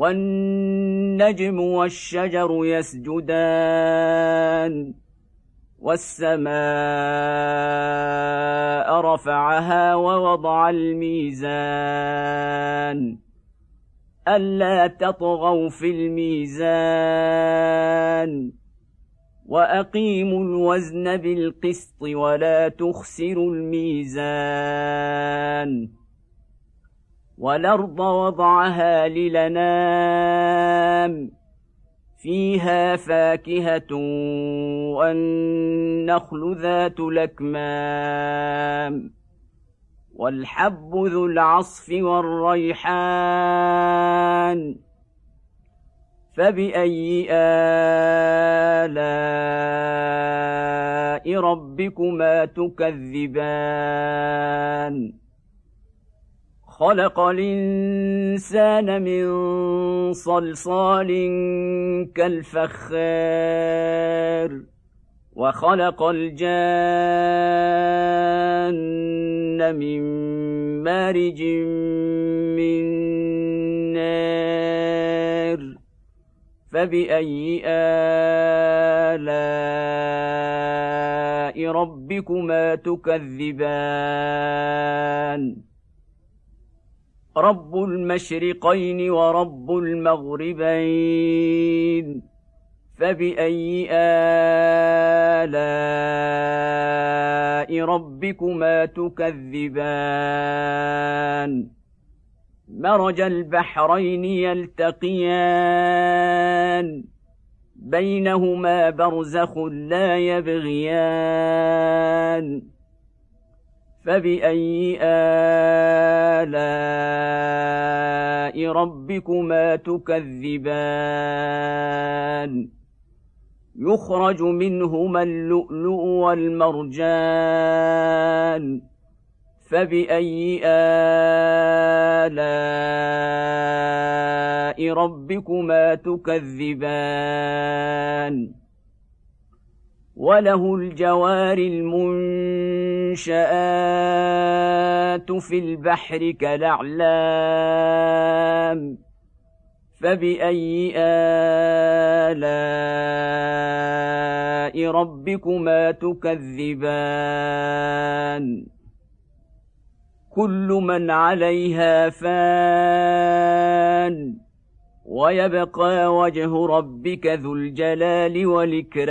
والنجم والشجر يسجدان والسماء رفعها ووضع الميزان ألا تطغوا في الميزان وأقيموا الوزن بالقسط ولا تخسروا الميزان والأرض وضعها للنام فيها فاكهة والنخل ذات الأكمام والحب ذو العصف والريحان فبأي آلاء ربكما تكذبان خلق الإنسان من صلصال كالفخار وخلق الجان من مارج من نار فبأي آلاء ربكما تكذبان؟ رب المشرقين ورب المغربين فباي الاء ربكما تكذبان مرج البحرين يلتقيان بينهما برزخ لا يبغيان فبأي آلاء ربكما تكذبان؟ يخرج منهما اللؤلؤ والمرجان. فبأي آلاء ربكما تكذبان؟ وله الجوار المنشآت في البحر كالأعلام فبأي آلاء ربكما تكذبان؟ كل من عليها فان ويبقى وجه ربك ذو الجلال والإكرام.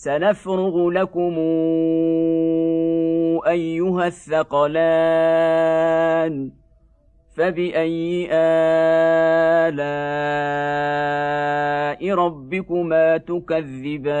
سنفرغ لكم أيها الثقلان. فبأي آلاء ربكما تكذبان؟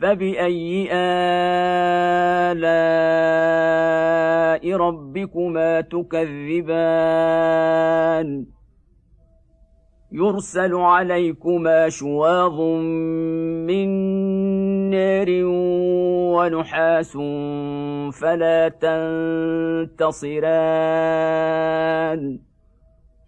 فباي الاء ربكما تكذبان يرسل عليكما شواظ من نار ونحاس فلا تنتصران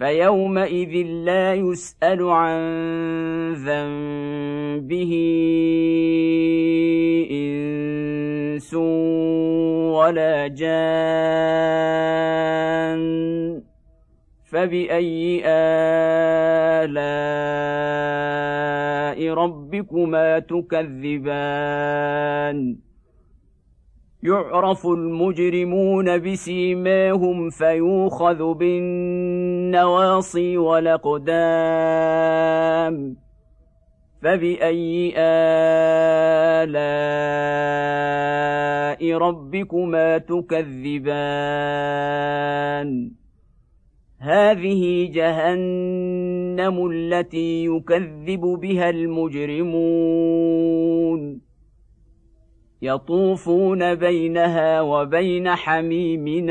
فيومئذ لا يسأل عن ذنبه إنس ولا جان فبأي آلاء ربكما تكذبان؟ يعرف المجرمون بسيماهم فيوخذ بالنواصي والأقدام فبأي آلاء ربكما تكذبان؟ هذه جهنم التي يكذب بها المجرمون. يطوفون بينها وبين حميمنان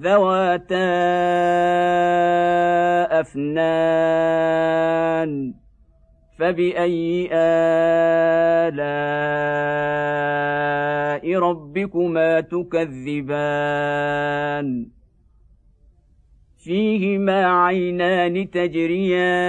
ذواتا أفنان فبأي آلاء ربكما تكذبان؟ فيهما عينان تجريان.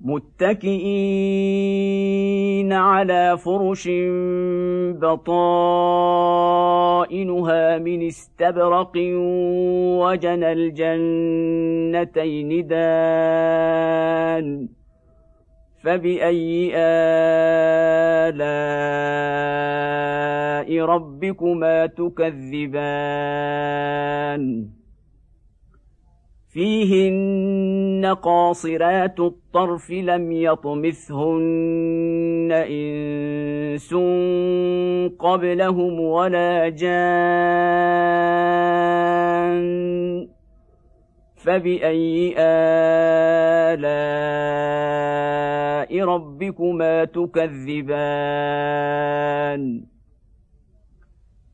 متكئين على فرش بطائنها من استبرق وجنى الجنتين دان فبأي آلاء ربكما تكذبان؟ فيهن قاصرات الطرف لم يطمثهن إنس قبلهم ولا جان فبأي آلاء ربكما تكذبان؟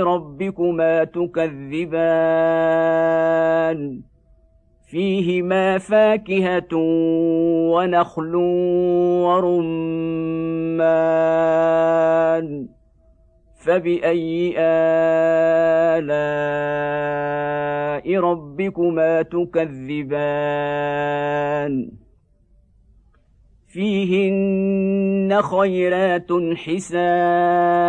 ربكما تكذبان فيهما فاكهة ونخل ورمان فبأي آلاء ربكما تكذبان فيهن خيرات حسان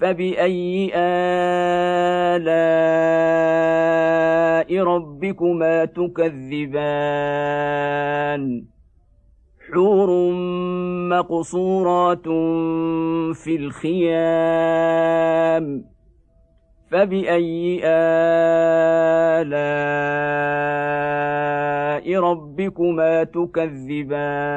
فباي الاء ربكما تكذبان حور مقصورات في الخيام فباي الاء ربكما تكذبان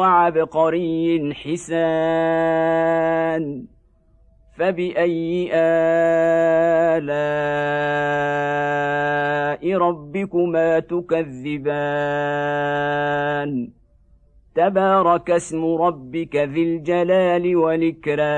وعبقري حسان فبأي آلاء ربكما تكذبان؟ تبارك اسم ربك ذي الجلال والإكرام.